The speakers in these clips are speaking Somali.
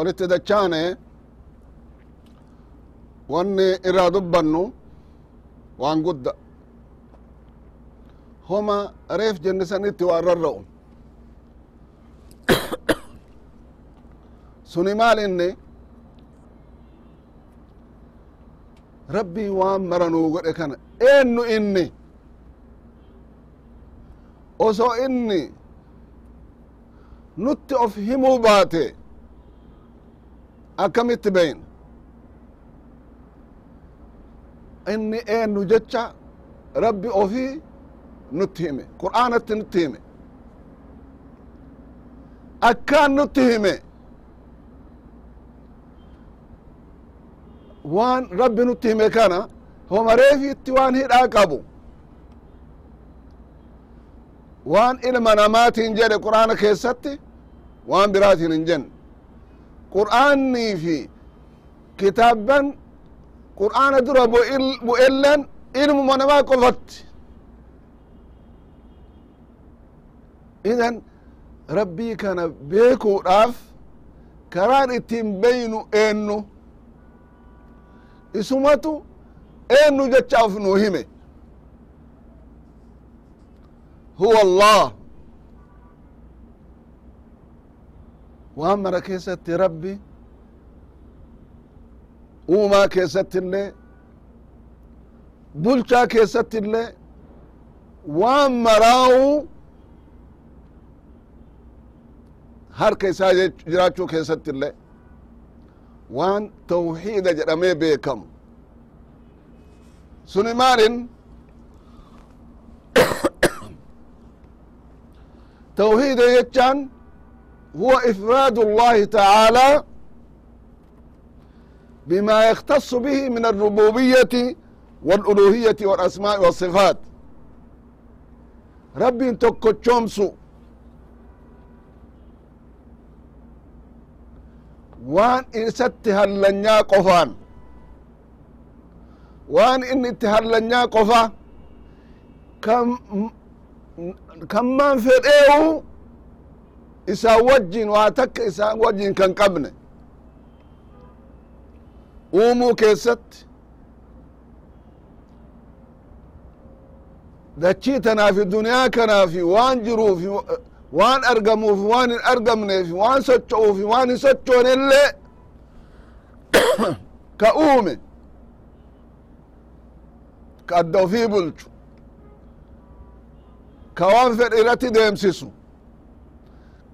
walitti dachaane wanni irraa dubbannu waan gudda homa reef jenne sanitti waan rarra'u suni maal inni rabbii waan mara nuu godhe kana eennu inni osoo inni nutti of himuu akkamitti beyn inni eennu jecha rabbi ofii nutti hime qur'aanatti nutti hime akkaan nutti hime waan rabbi nutti hime kana homa reefiitti waan hidhaa qabu. Waan ilma namaatiin jedhe qur'aana keessatti waan biraatiin hin jenne qur'aannii fi kitaabban qur'aana dura bu'ellen ilmuma namaa qofatti. Idan rabbii kana beekuudhaaf karaan ittiin beynu eennu? Isumatu eennu jechaaf nu hime? Huwa allah waan mara keessatti rabbi uumaa keessatti illee bulchaa keessatti illee waan maraawu harka isaa jiraachuu keessatti illee waan tawxiida jedhamee beekamu suni huwa ifraad اllahi taعaalى bima yaktaص bihi min الrububiyaةi wاlأluhiyaةi wاlasmaaءi wالصifaat rabbiin tokkochoomsu waan isatti hallanyaa qofaan waan inni itti hallanyaa qofa kamman fedheewu isaan wajjin waa takka isaan wajjin kan qabne uumuu keessatti dachii tanaafi duniyaa kanaafi waan jiruufi waan argamuufi waan hin argamneefi waan socho'uufi waan hin sochoonellee ka uume ka adda ofii bulchu ka waan fedhe irratti deemsisu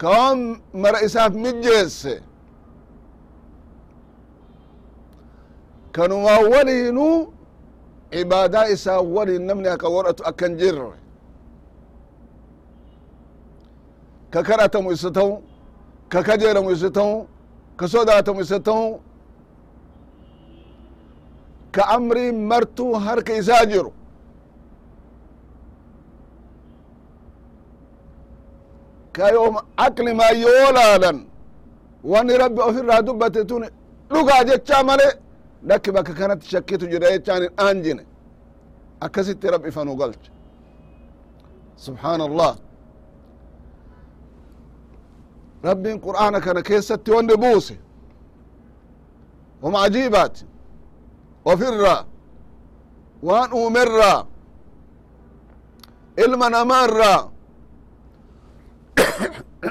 ka waan mara isaaf mijjeesse kanumaa waliinuu cibaadaa isaa waliin namni akka godhatu akkan jirre ka kadhatamu isa ta'u ka kajeelamu isa ta'u ka sodaatamu isa ta'u ka amrii martuu harka isaa jiru ka yooma aqlimaa yoo laalan wani rabbi of irraa dubbate tun dhugaa jechaa male lakki bakka kanatti shakkitu jira jechaan hin aanjine akkasitti rabbi ifanu galcha subxaana allah rabbiin qur'aana kana keessatti wanni buuse wama ajiibaati ofirraa waan uumerraa ilma namaarraa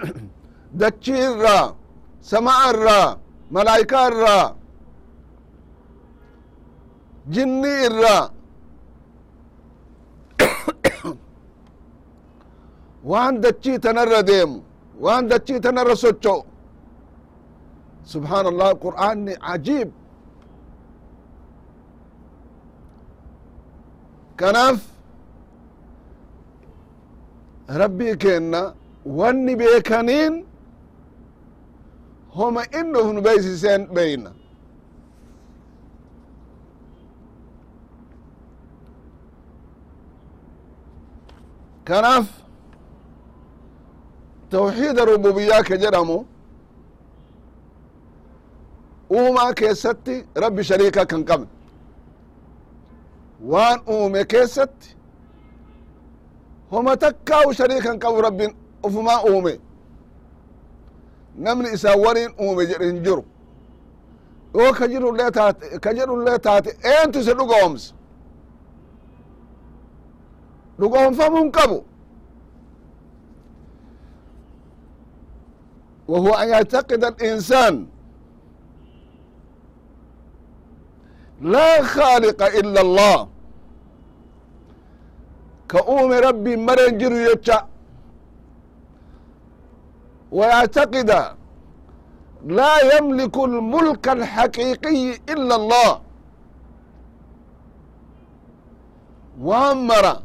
dachii irraa sama'a irraa malaa'ikaa irraa jinni irraa waan dachii tanarra deemu waan dachii tanarra socho'u subxaan allah qur'aanni cajiib. Kanaaf rabbii keenna wanni beekaniin homa inni uf nu beeysiseen beyna kanaaf tawxiida rububiyaa ka jedhamu uumaa keessatti rabbi shariika kan qabne. Waan uume keessatti homa takkaawu shariikan qabu rabbin ufumaa uume namni isaan waliin uume jedhe hin jiru yoo ka jirullee taate ka jedhullee taate eentu isa dhugoomsa dhugoomfamuu hin qabu وهو أن يعتقد الإنسان لا خالق إلا الله كأوم ربي مرن جرو يتشا ويعتقد لا يملك الملك الحقيقي إلا الله وامر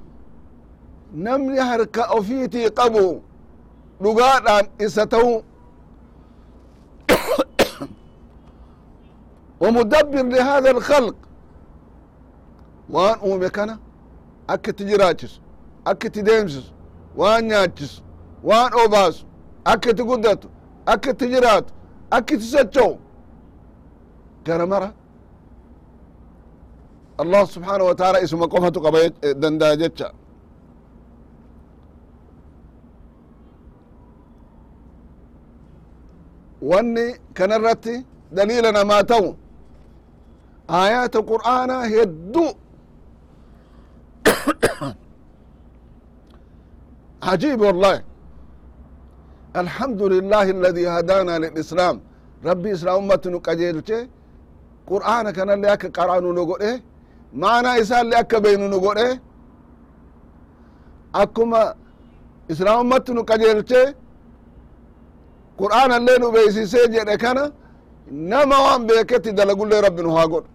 نمني هركا أفيتي قبو لغادان إستو ومدبر لهذا الخلق وان أومي كان أكت جراتس أكت ديمسس وان نياتس وان أوباس أكت قدت أكت جرات أكت سجو كان مرة الله سبحانه وتعالى اسم قفة قبيت دنداجتشا wanni kana irratti daliila namaa ta'u aayaata qur'aanaa hedduu عجيب والله الحمد لله الذي هدانا للإسلام ربي إسلام أمة نقجيلته قرآن كان اللي أكا قرآن نقول إيه معنى إسان اللي أكا بين نقول إيه أكما إسلام أمة نقجيلته qur'aan allee nu beeysisee jedhe kana nama waan beeketti dalagullee rabbi nu haa godhu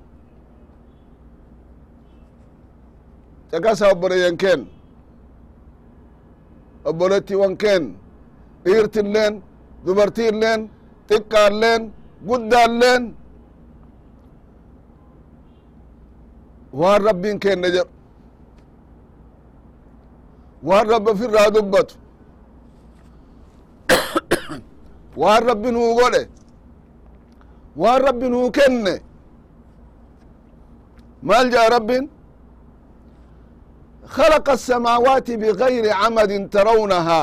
caqasa obboleeyyan keen obbolettiiwwan keen dhiirtilleen dubartiilleen xiqqaalleen guddaalleen waan rabbiin kenne jedhu waan rabbi ofirraa dubbatu waan rabbi nuu godhe waan rabbi nuu kenne maal jaa rabbin خلق السماوات بغير عمد ترونها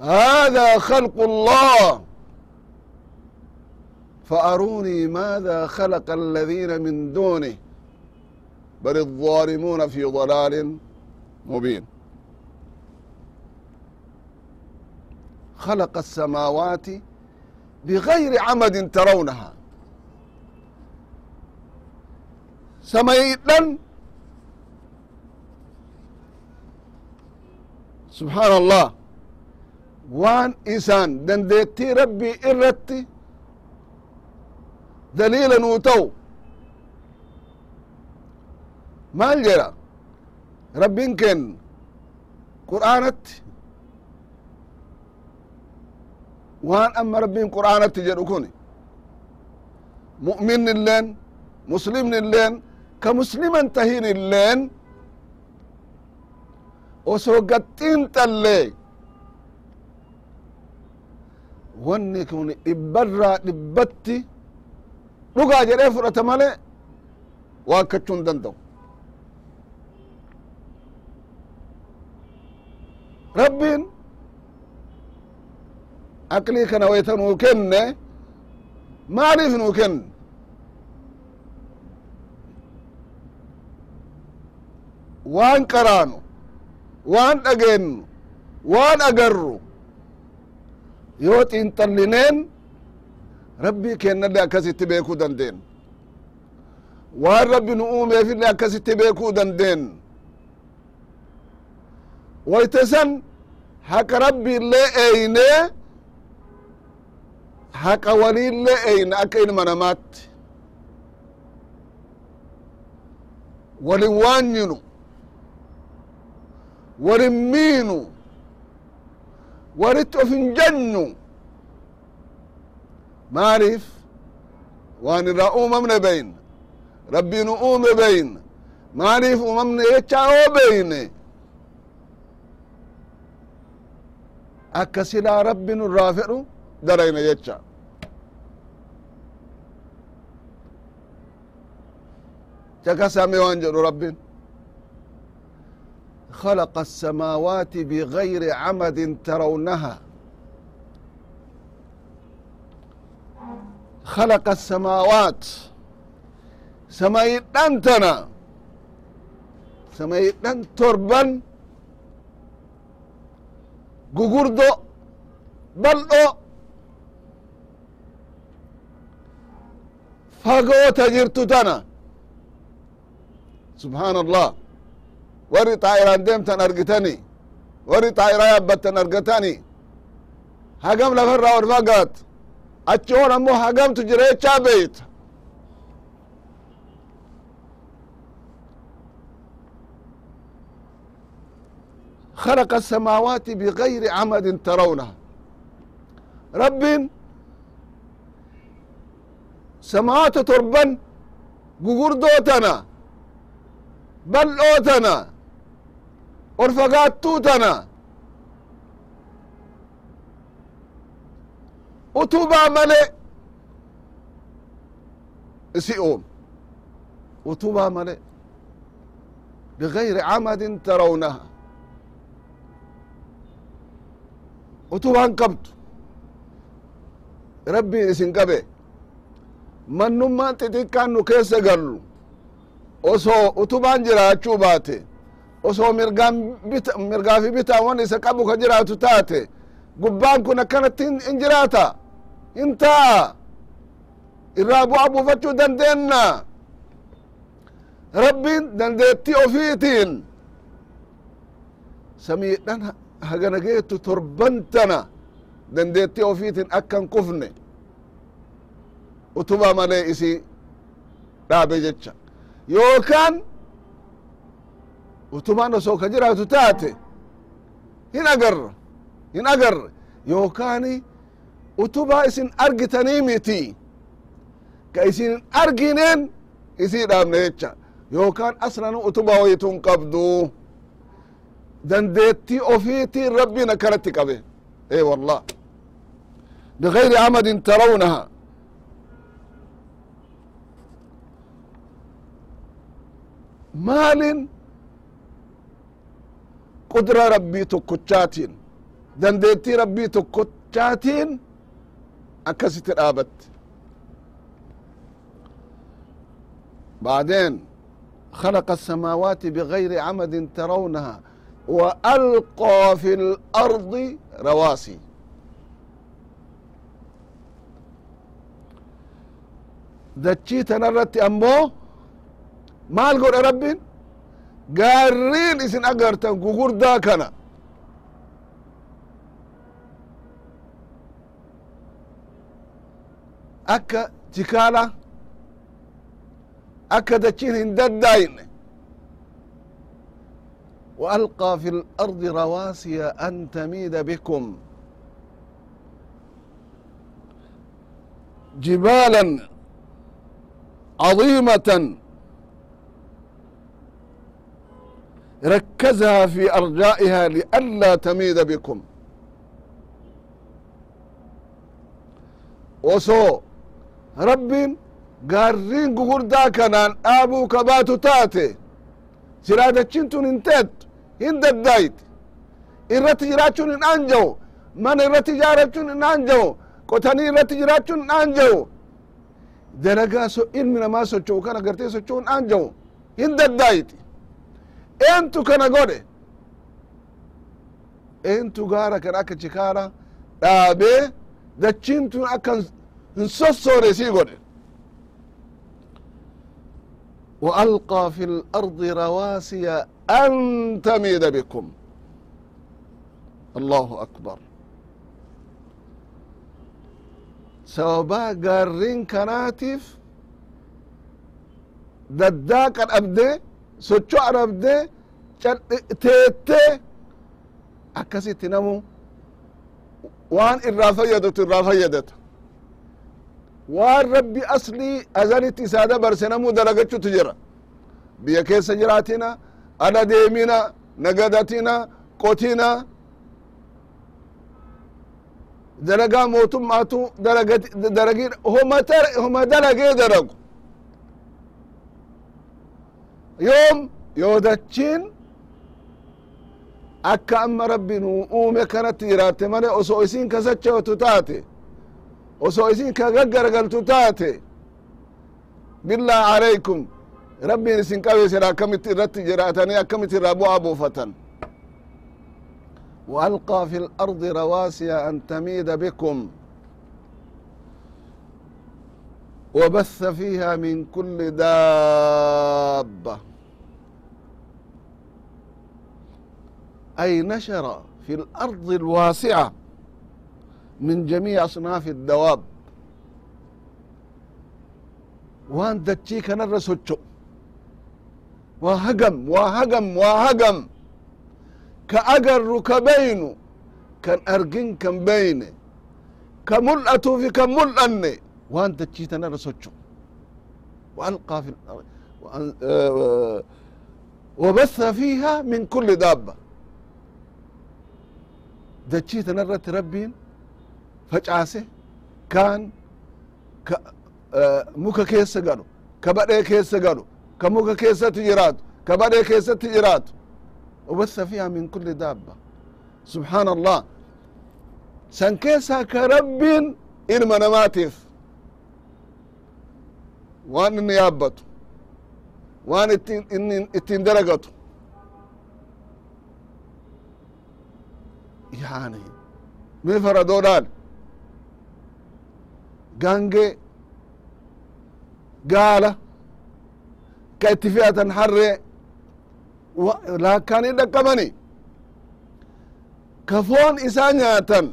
هذا خلق الله فأروني ماذا خلق الذين من دونه بل الظالمون في ضلال مبين خلق السماوات بغير عمد ترونها سميدن سبحان waan isaan dandeettii rabbii irratti daliila nuu ta'u. Maal jedha rabbiin kennu qur'aanatti? Waan amma rabbiin qur'aanatti jedhu kun mu'minni illeen muslimni illeen ka musliman tahin illeen osoo gaxxiin xallee wanni kun dhibbarraa dhibbatti dhugaa jedhee fudhata male waa akkachuu hin danda'u. Rabbiin aqlii kana wayta nuu kenne maaliif nuu kenne? Waan qaraanu waan dhageennu waan agarru yoo xiinxallineen rabbii kennallee akkasitti beekuu dandeen waan rabbi nu uumeefillee akkasitti beekuu dandeen wayte san haqa rabbiillee eeynee haqa waliillee eyna akka ilma namaatti walin waanyinu walin miinu waritti of hin jennu maaliif waan irraa uumamne beyn. Rabbii nu uume beyn. Maaliif uumamne jechaa oo beyne akka silaa rabbi nu irraa fedhu darayna jecha cakasame waan خلق السماوات بغير عمد ترونها خلق السماوات سمايدان تنا سمايدان تربان gugurdo bal'o fagoota jirtu tana subحaan allah warri xaa'iraan deemtan argitani warri xaa'iraa yaabbattan argatani hagam lafarraa ol fagaat achi on ammoo hagamtu jira jechaa beeyta خلق السماوات بغير عمد ترونها رب سماوات تربا gugurdootana bal'ootana ol fagaattuutana utubaa male isi uum utubaa male bigayri camadin tarawnaha. Utubaan qabdu rabbiin isin qabe mannummaan xixiqqaan nu keessa gallu. Osoo utubaan jiraachuu baate osoo mirgaan bita mirgaa fi bitaan wan isa qabu ka jiraatu taate gubbaan kun akkanatti hin jiraata. Hin ta'a. Irraa bu'a buufachuu dandeenna. Rabbiin dandeettii ofiitiin. Samiidhan hagana geettu torbantana dandeettii ofiitiin akkan kufne. Utubaa malee isi dhaabe jecha. Yookaan utubaan osoo ka jiraatu taate hin agarra hin agarre yookaani utubaa isin argitanii miti ka isin argineen isii dhaabne jecha yookaan aslan utubaa wayitun qabdu. Dandeettii ofiitiin rabbiin akkanatti qabe. E wallah bigayri amadin tarawnaha. Maalin qudra rabbii tokkochaatiin dandeettii rabbii tokkochaatiin akkasitti dhaabatte بعدين خلق السماوات بغير عمد ترونها وألقى في الأرض رواسي dachii tanarratti ammoo maal godhe rabbin gaarriin isin agartan gugurdaa kana akka jikaala akka dachiin hin daddaayne وألقى في الأرض رواسي أن تميد بكم جبالا عظيمة ركزها في أرجائها لئلا تميد بكم وسو رب قارين قغردا كنان آبو كباتو تاتي jiraadachiintun hin teettu hin daddaayiti irratti jiraachuun hin anja'u mana irratti ijaarachuun hin anja'u qotanii irratti jiraachuun hin anja'u dalagaa so ilmi namaa socho'u kana gartee socho'u hin anja'u hin daddaayiti eentu kana godhe eentu gaara kana akka chikaara dhaabee dachiintun akka hin sossoone sii godhe وألقى في الأرض رواسي أن تميد بكم الله أكبر sababaa gaarrin kanaatiif daddaaqa dhabde socho'a dhabde teettee akkasitti namu waan irraa fayyadatu irraa fayyadata. Waan rabbi aslii azanitti isaa dabarse namuu dalagachutu jira. Biyya keessa jiraatina ala deemina nagadatina qotina. Dalagaa mootummaatu dalagii homa dalagee dalagu yoom yoo dachiin akka amma rabbi nu uume kanatti jiraatte male osoo isin kasachootu taate osoo isin ka gaggargaltu taate billah alaykum rabbiin isin qabeesira akkamitti irratti jiraatanii akkamitti irraa bu'aa buufatan وألقى في الأرض رواسي أن تميد بكم وبث فيها من كل دابة أي نشر في الأرض الواسعة من جميع أصناف الدواب وان دتشي كان الرسوتشو وهجم وهجم وهجم كأجر كبين كان أرجن كان بين كملأة في كملأن وان دتشي تنا الرسوتشو وألقى في الأرض وبث فيها من كل دابة دتشي تنا ربين facaase kaan ka muka keessa galu ka badhee keessa galu ka muka keessatti jiraatu ka badhee keessatti jiraatu وبث فيها من كل دابة سبحان الله san keessaa ka rabbiin ilma namaatiif waan inni yaabbatu waan ittiin ittiin dalagatu yani mi faradoodhaan gange gaala ka itti fe'atan harree laakkaanii dhaqqabani ka foon isaa nyaatan.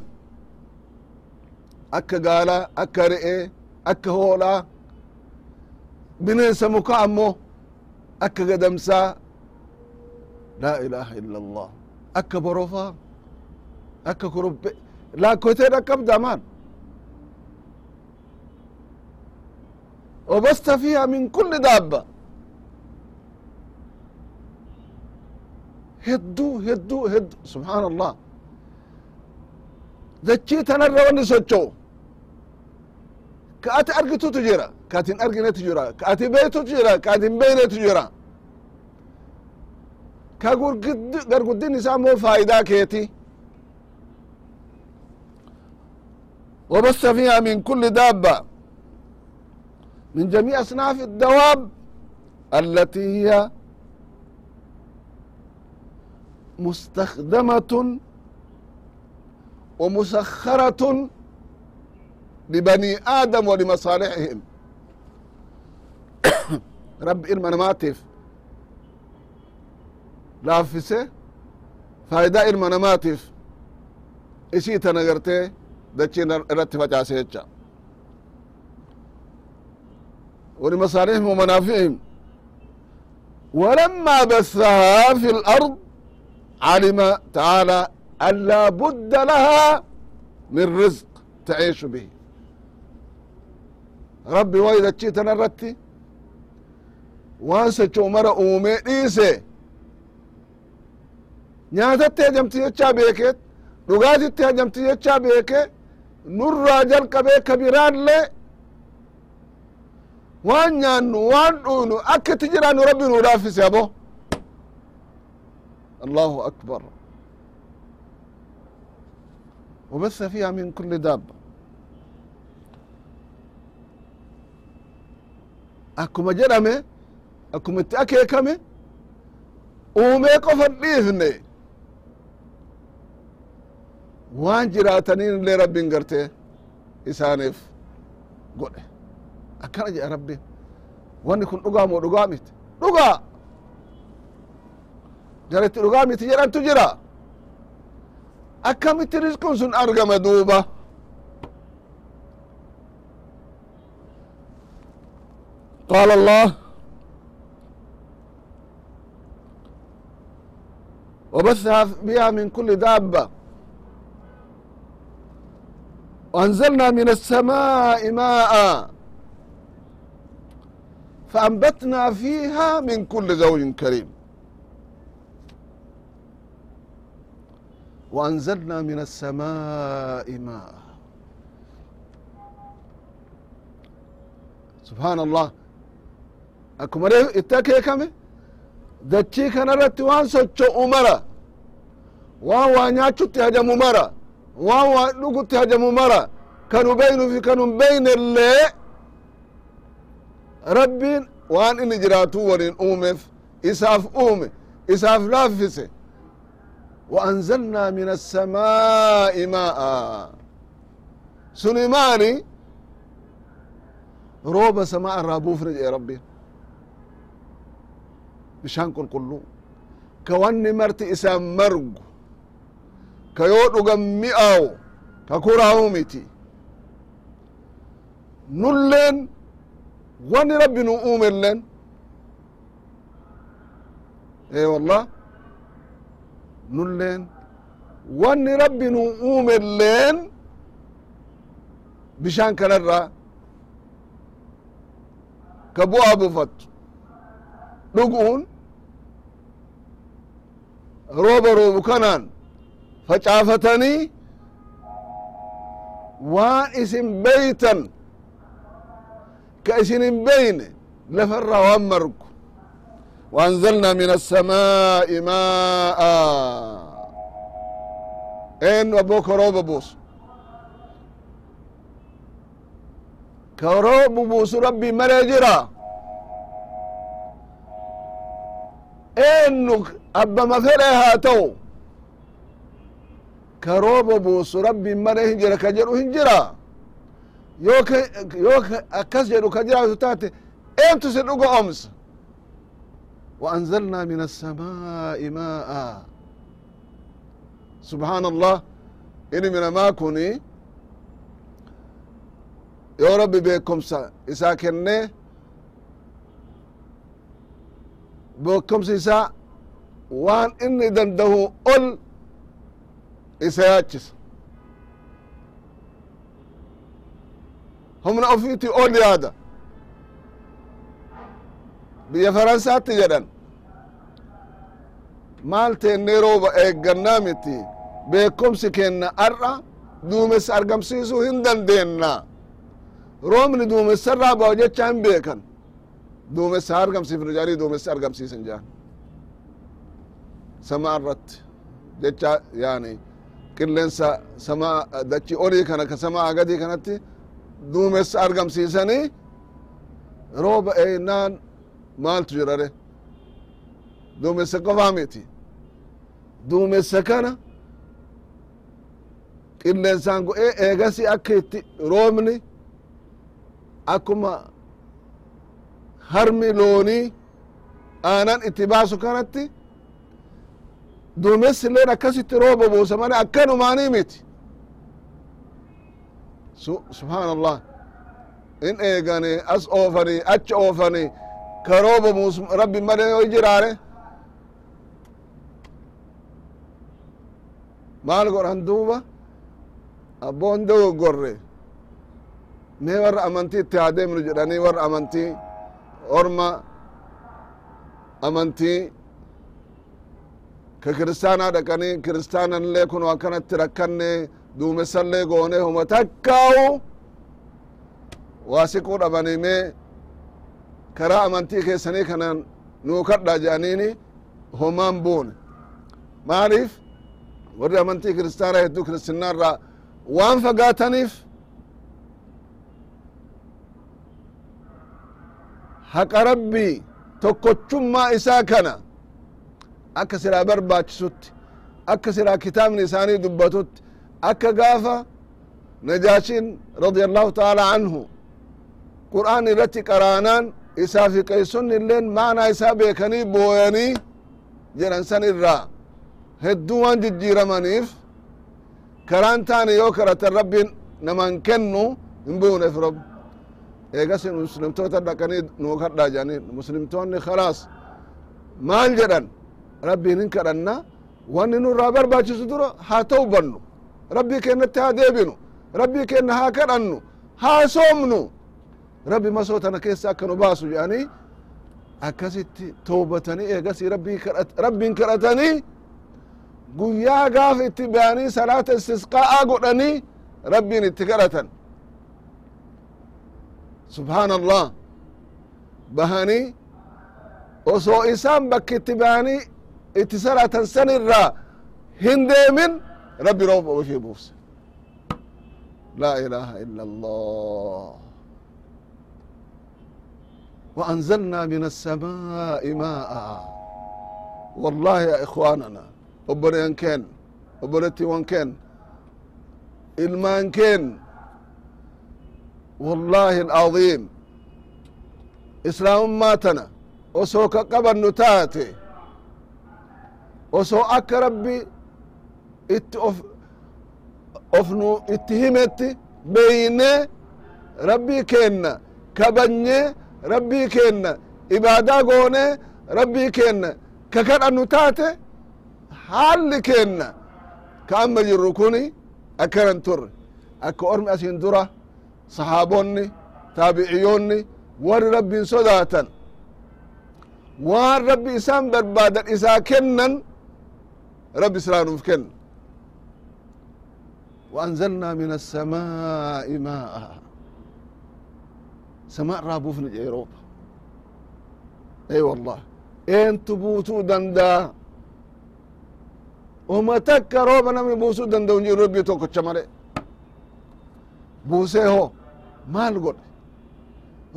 Akka gaalaa akka re'ee akka hoolaa bineensa mukaa ammo akka gadamsaa laa ilaaha illa allah akka borofaa akka korobbe laakkoteen akkabda maan obasta fiiha min kulli daabba hedduu hedduu hedduu subxaan allah dachii tanarra wanni socho'u ka ati argitutu jira تجرى كاتين أرقنة تجرى كأتي بيتو تجرى كاتين بينة تجرى كغرقدين نساء مو فايدة كيتي وبث فيها من كل دابة من جميع أصناف الدواب التي هي مستخدمة ومسخرة لبني آدم ولمصالحهم رب إلما نماتف لافسه فايدة إلما نماتف إشي تنغرتي دچين رتفة جاسيتشا ولمصالحهم ومنافعهم ولما بثها في الأرض علم تعالى أن لا بد لها من رزق تعيش به ربي وإذا تشيت نرتي وانسى مرة أومي إيسي nyaatatti hajamti jechaa beeket dhugaatitti hajamti jechaa beeke nurraa jalqabee ka biraallee waan nyaannu waan dhuynu akka itti jiraannu rabbi nuu laaffise abo allahu akbar وبث فيها من كل دابة akkuma jedhame akkuma itti akeekame uumee qofa dhiifne waan jiraataniin illee rabbiin gartee isaaniif godhe akkana jedha rabbiin wanni kun dhugaa moo dhugaa miti dhugaa jaritti dhugaa miti jedhantu jira akkamitti rizqun sun argama duuba قال الله وبثها بها من كل دابة وأنزلنا من السماء ماء فأنبتنا فيها من كل زوج كريم وأنزلنا من السماء ماء سبحان الله akkuma itti akeekame dachii kanarratti waan socho'u mara waan waa nyaachutti hajamu mara waan waa dhugutti hajamu mara kanu beynu fi kanu beyne illee rabbiin waan inni jiraatuu waliin uumeef isaaf uume isaaf laaffise وأنزلنا من السماء ماء سني مالي روب سماء الرابوف رجع ربي bishaan qulqulluu ka wanni marti isaa margu. Ka yoo dhugan mi'aawu ka kuraawu miti. Nulleen wanni rabbi nu uumelleen. Ee wallah nulleen wanni rabbi nu uumelleen bishaan kanarraa ka bu'aa bufattu dhuguun rooba roobu kanaan facaafatanii waan isin beytan ka isin hin beyne lafarraa waan margu وأنزلنا من السماء ماء إن أبوك روب بوس كروب بوس ربي مرجرا eennu abbama fedhe haa ta'u ka rooba buusu rabbiin malee hin jira ka jedhu hin jira yoo ka yoo ka akkas jedhu ka jiraatu taate eentu si dhuga omsa وأنزلنا من السماء ماء سبحان الله إني من ما كوني يا ربي بكم إسا bookomsiisaa waan inni dandahu ol isa yaachisa humna ofiiti ol yaada biyya faransaatti jedhan maalteennee rooba eeggannaa miti beekomsi kenna arra duumessa argamsiisuu hin dandeenna roobni duumessarraa ba'u jecha hin beekan duumessa argamsiifnu jedhanii duumessa argamsiisan jedhan samaa irratti jecha yaani qilleensa samaa dachi olii kana ka samaa gadii kanatti duumessa argamsiisanii rooba eeynaan maaltu jirare duumessa qofaa miti duumessa kana qilleensaan go'ee eegasi akka itti roobni akkuma harmi loonii aanan itti baasu kanatti duumessi illeen akkasitti rooba buusa malee akkanumaanii miti. Subhaan allah in eegani as oofani achi oofani ka rooba buusu rabbi malee yoo jiraare maal godhan duuba? Abboon dogoggorre mee warra amantii itti haa deemnu jedhanii warra amantii orma amantii ka kiristaanaa dhaqanii kiristaananillee kun akkanatti rakkanne duumessallee goone huma takkaawu waa siquu dhabanii mee karaa amantii keessanii kanan nuu kadha jedhaniini homaan buune. Maaliif? Warri amantii kiristaana hedduu kiristinnaa waan fagaataniif haqa rabbii tokkochummaa isaa kana. Akka siraa barbaachisutti akka siraa kitaabni isaanii dubbatutti akka gaafa najaashin radia allahu taala anhu qur'aan irratti qaraanaan isaa fi qeeysonni illeen maanaa isaa beekanii booyanii jedhan san irraa hedduu waan jijjiiramaniif karaan taane yoo karatan rabbiin naman kennu hin buuneef rabb eegas muslimtoota dhaqanii nuu kadhaa jedhanii muslimtoonni khalaas maal jedhan rabbiin hin kadhanna wanni nurraa barbaachisu dura haa ta'u bannu. Rabbii kennatti haa deebinu. Rabbii kenna haa kadhannu haa soomnu rabbi masoo tana keessa akka nu baasu jedhanii akkasitti toobatanii eegasi rabbiin kadhatanii guyyaa gaafa itti bayanii salaata istisqaa'a godhanii rabbiin itti kadhatan subhaana allah bahanii osoo isaan bakki itti bahanii itti salatan san irraa hin deemin rabbi rooba ofii buuse laa ilaha illa allah وأنزلنا من السماء ماء والله يا إخواننا obboleyan keen obbolettiiwan keen ilmaan keen wallahi alcaظiim islaamummaa tana osoo ka qabannu taate. Osoo akka rabbi itti of of nu itti himetti beeyne rabbii keenna kabanye rabbii keenna ibaadaa goone rabbii keenna ka kadhannu taate haalli keenna. Ka amma jirru kuni akkanan ormi asin dura sahaabonni taabiciyoonni warri rabbiin sodaatan waan rabbi isaan barbaadan isaa kennan rabbi silaa nuuf kenna وأنزلنا من السماء ماء سماء رابوفن جيروبا أي والله أنت بوتو دندا وما تك روبا نمي بوسو دندا ونجي ربي توكو buuseeho. Maal godhe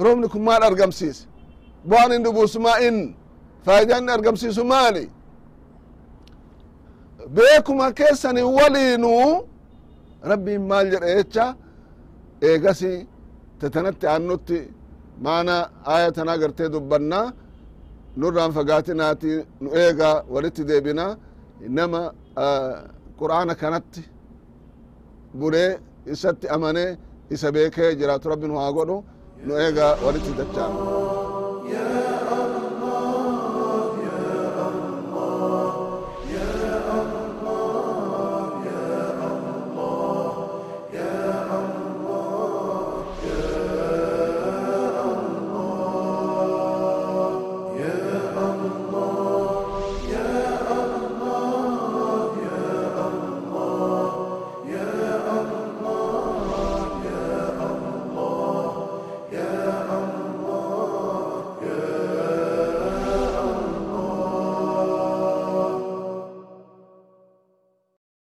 roobni ku maal argamsiise bu'aan inni buusu maa inni inni argamsiisu maali? Beekuma keessani waliinuu rabbiin maal jedhe jecha eegasi tatanatti aannutti maana aya tana gartee dubbanna. Nurraan fagaatinaati nu eega walitti deebina. Nama qur'aana kanatti buree beekee jiraatu rabbi nu haa godhu nu eega walitti dachaan